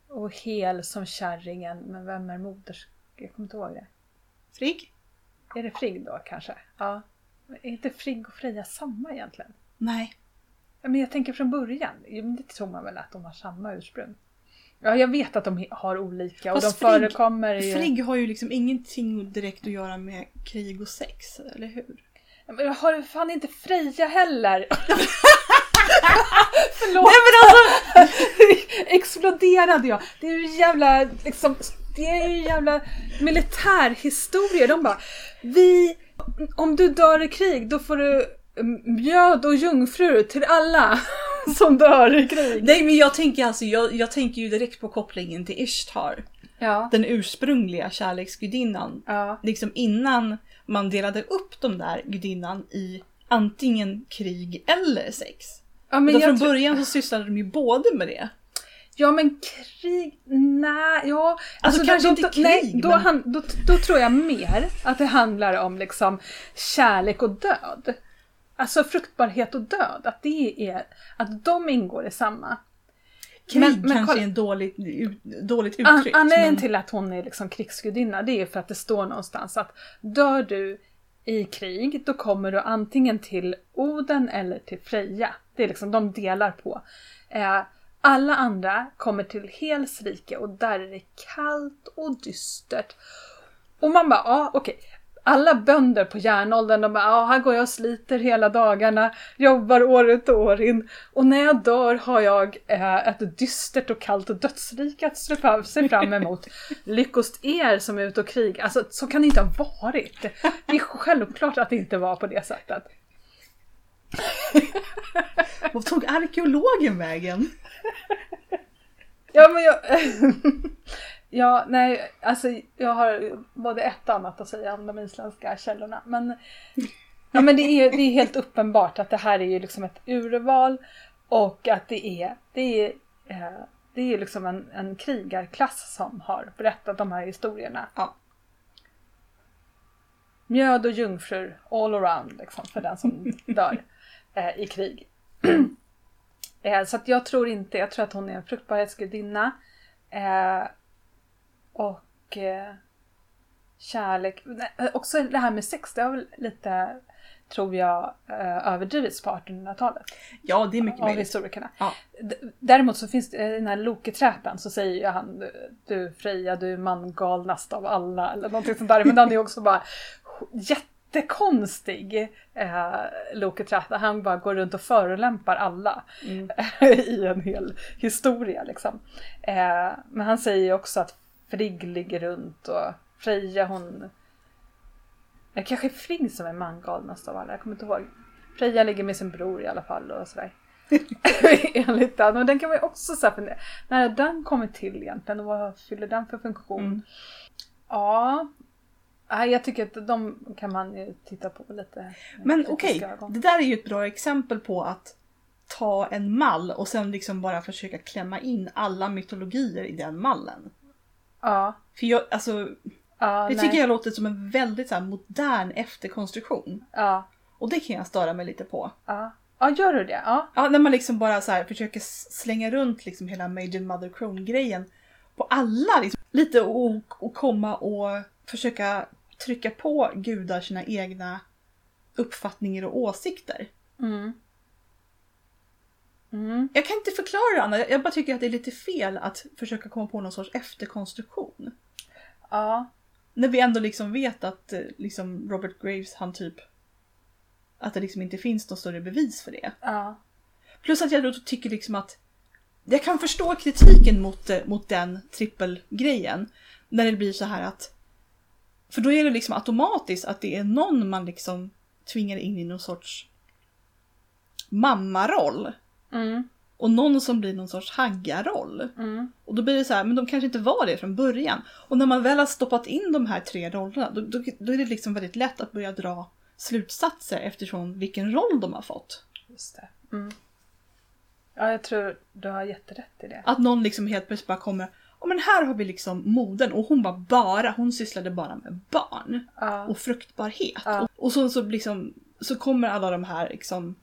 och Hel som kärringen. Men vem är moders... Jag kommer inte ihåg det. Frigg? Är det Frigg då kanske? Ja. Är inte Frigg och Freja samma egentligen? Nej. Men jag tänker från början, det tror man väl att de har samma ursprung? Ja, jag vet att de har olika och Fast de Frigg- förekommer ju... Frigg har ju liksom ingenting direkt att göra med krig och sex, eller hur? Men jag har fan inte Freja heller! [laughs] Förlåt! Nej men alltså! [laughs] Exploderade jag! Det är ju jävla liksom, det är ju jävla militärhistoria. De bara, vi, om du dör i krig då får du mjöd och jungfrur till alla [laughs] som dör i krig. Nej men jag tänker alltså, jag, jag tänker ju direkt på kopplingen till Ishtar. Ja. Den ursprungliga kärleksgudinnan. Ja. Liksom innan man delade upp de där gudinnan i antingen krig eller sex. Ja men, Då från tror- början så sysslade de ju både med det. ja men krig, nej, ja. Alltså, kanske då, inte då, krig, nej, då, men- han, då, då tror jag mer att det handlar om liksom kärlek och död. Alltså fruktbarhet och död, att det är, att de ingår i samma. Krig Men- men kanske kolla- är en dåligt, ut, dåligt An- uttryckt. Anledningen men- till att hon är liksom krigsgudinna det är för att det står någonstans att dör du i krig då kommer du antingen till Oden eller till Freja. Det är liksom de delar på. Eh, alla andra kommer till Hels rike och där är det kallt och dystert. Och man bara, ja okej. Alla bönder på järnåldern, de bara, ja här går jag och sliter hela dagarna, jobbar år ut och år in. Och när jag dör har jag eh, ett dystert och kallt och dödsrike att se fram emot. [laughs] Lyckost er som är ute och krig. Alltså så kan det inte ha varit. Det är självklart att det inte var på det sättet. [laughs] Vad tog arkeologen vägen? Ja men jag... [laughs] ja, nej, alltså jag har både ett och annat att säga om de isländska källorna. Men, ja, men det, är, det är helt uppenbart att det här är ju liksom ett urval och att det är, det är, eh, det är liksom en, en krigarklass som har berättat de här historierna. Ja. Mjöd och jungfrur all around liksom, för den som [laughs] dör eh, i krig. [clears throat] eh, så jag tror inte, jag tror att hon är en fruktbarhetsgudinna. Eh, och eh, kärlek. Eh, också det här med sex, det har väl lite, tror jag, eh, överdrivits på 1800-talet Ja, det är mycket av möjligt. historikerna. Ja. Däremot så finns det i den här Loketrätan så säger ju han du Freja du är mangalnast av alla eller någonting sånt där. Men han är också bara jättekonstig eh, Loketräta. Han bara går runt och förolämpar alla Mm. [laughs] i en hel historia liksom. Eh, men han säger ju också att Frigg ligger runt och Freja hon det kanske är Frigg som är mangalnast av alla, jag kommer inte ihåg. Freja ligger med sin bror i alla fall och sådär. [laughs] Enligt den. Och den kan man ju också så här fundera, när har den kommit till egentligen och vad fyller den för funktion? Mm. Ja, Nej, jag tycker att de kan man ju titta på lite Men okej, ögon. det där är ju ett bra exempel på att ta en mall och sen liksom bara försöka klämma in alla mytologier i den mallen. Ja, För jag, alltså, ja, det nej. tycker jag låter som en väldigt så här, modern efterkonstruktion. Ja, Och det kan jag störa mig lite på. ja. ja, gör du det? Ja. Ja, när man liksom bara så här försöker slänga runt liksom hela Major Mother Crone-grejen på alla. Liksom. Lite och, och komma och försöka trycka på gudar sina egna uppfattningar och åsikter. Mm. Mm. Jag kan inte förklara det Anna, jag bara tycker att det är lite fel att försöka komma på någon sorts efterkonstruktion. Ja, När vi ändå liksom vet att eh, liksom Robert Graves han typ att det liksom inte finns något större bevis för det. ja, Plus att jag då tycker liksom att jag kan förstå kritiken mot, eh, mot den trippelgrejen. När det blir så här att för då är det liksom automatiskt att det är någon man liksom tvingar in i någon sorts mammaroll. Mm. Och någon som blir någon sorts haggaroll. Mm. Och då blir det så här, men de kanske inte var det från början. Och när man väl har stoppat in de här tre rollerna, då, då, då är det liksom väldigt lätt att börja dra slutsatser eftersom vilken roll de har fått. Just det. Mm. Ja, jag tror du har jätterätt i det. Att någon liksom helt plötsligt bara kommer Ja men här har vi liksom modern och hon var bara, hon sysslade bara med barn Ja. och fruktbarhet. Ja. Och, och så, så, liksom, så kommer alla de här liksom,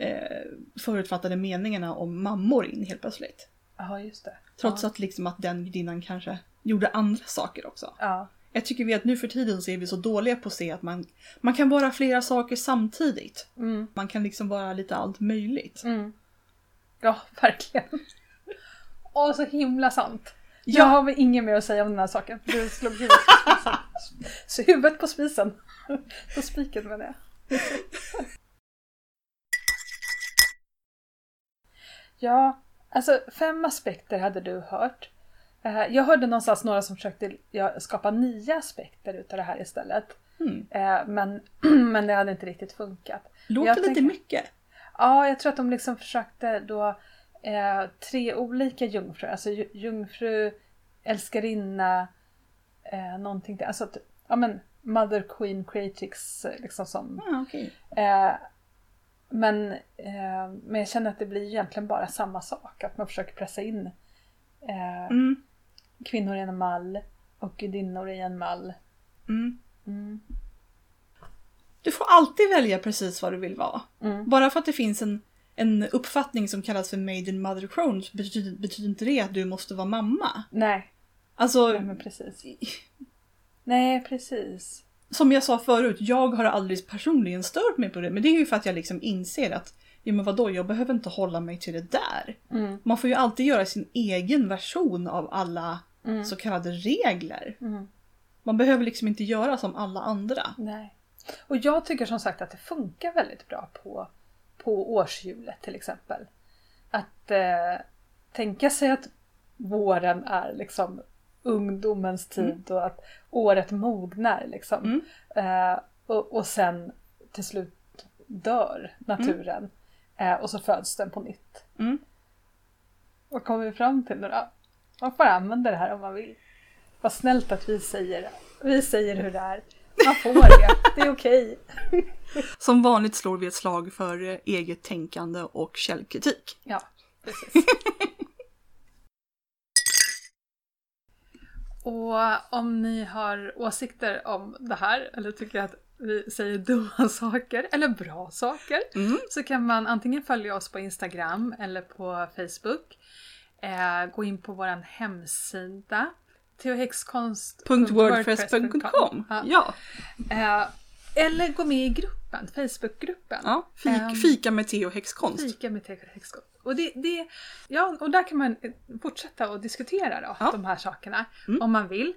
eh, förutfattade meningarna om mammor in helt plötsligt. Ja, just det. Trots ja. att, liksom att den gudinnan kanske gjorde andra saker också. Ja. Jag tycker vi att nu för tiden så är vi så dåliga på att se att man, man kan vara flera saker samtidigt. Mm. Man kan liksom vara lite allt möjligt. Mm. Ja, [laughs] verkligen. Åh, så himla sant. Ja. Jag har väl inget mer att säga om den här saken. Du slog huvudet på spisen. [laughs] Så huvudet på spisen. På spiken menar jag. [laughs] Ja, alltså fem aspekter hade du hört. Eh, Jag hörde någonstans några som försökte skapa nio aspekter utav det här istället. Mm. Eh, Men, [clears throat] men det hade inte riktigt funkat. Låter Jag lite tänker- mycket. Ja, jag tror att de liksom försökte då eh, tre olika jungfrur, alltså ju- jungfru, älskarinna, eh, någonting till, alltså ja men Mother Queen Creatrix liksom som. Ah, okej. Eh, men, eh, men jag känner att det blir egentligen bara samma sak, att man försöker pressa in eh, Mm. kvinnor i en mall och gudinnor i en mall. Mm. Mm. Du får alltid välja precis vad du vill vara. Mm. Bara för att det finns en, en uppfattning som kallas för maiden mother crone så betyder, betyder inte det att du måste vara mamma. Nej, Alltså, nej precis. Nej, precis. Som jag sa förut, jag har aldrig personligen stört mig på det. Men det är ju för att jag liksom inser att, ja men vadå, jag behöver inte hålla mig till det där. Mm. Man får ju alltid göra sin egen version av alla Mm. så kallade regler. Mm. Man behöver liksom inte göra som alla andra. Nej. Och jag tycker som sagt att det funkar väldigt bra på, på årshjulet till exempel. Att eh, tänka sig att våren är liksom ungdomens tid och att året mognar liksom. Mm. Eh, och, och sen till slut dör naturen. Eh, och så föds den på nytt. Mm. Vad kommer vi fram till nu då? Man får använda det här om man vill. Vad snällt att vi säger, vi säger hur det är. Man får det, det är okej. [laughs] Som vanligt slår vi ett slag för eget tänkande och källkritik. Ja, precis. [laughs] Och om ni har åsikter om det här eller tycker att vi säger dumma saker eller bra saker Mm. så kan man antingen följa oss på Instagram eller på Facebook. Eh, gå in på vår hemsida teohexkonst.wordpress.com .wordpress.com. Ja. Ja. Eh, eller gå med i gruppen, Facebookgruppen. ja. Fik, Ehm, fika med te och häxkonst. Fika med tegelhäxkott. Och, det, det, ja, och där kan man fortsätta att diskutera då, Ja. de här sakerna Mm. om man vill.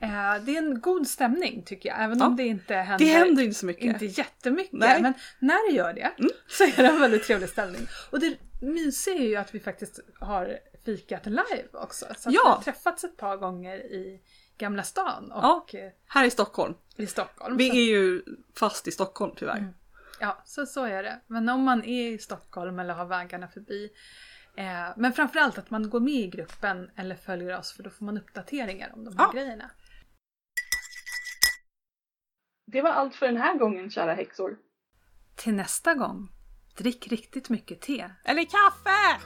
Eh, det är en god stämning tycker jag, även Ja. om det inte händer, Det händer inte så mycket. inte jättemycket. Nej. Mm. Men när det gör det så är det en väldigt trevlig stämning. Och det mysiga är ju att vi faktiskt har fikat live också. Så Ja. vi har träffats ett par gånger i Gamla stan och Ja. Här i Stockholm. i Stockholm. Vi Så- är ju fast i Stockholm tyvärr. Mm. Ja, så, så är det. Men om man är i Stockholm eller har vägarna förbi. Eh, men framförallt att man går med i gruppen eller följer oss för då får man uppdateringar om de här Ja. grejerna. Det var allt för den här gången kära häxor. Till nästa gång, drick riktigt mycket te. Eller kaffe!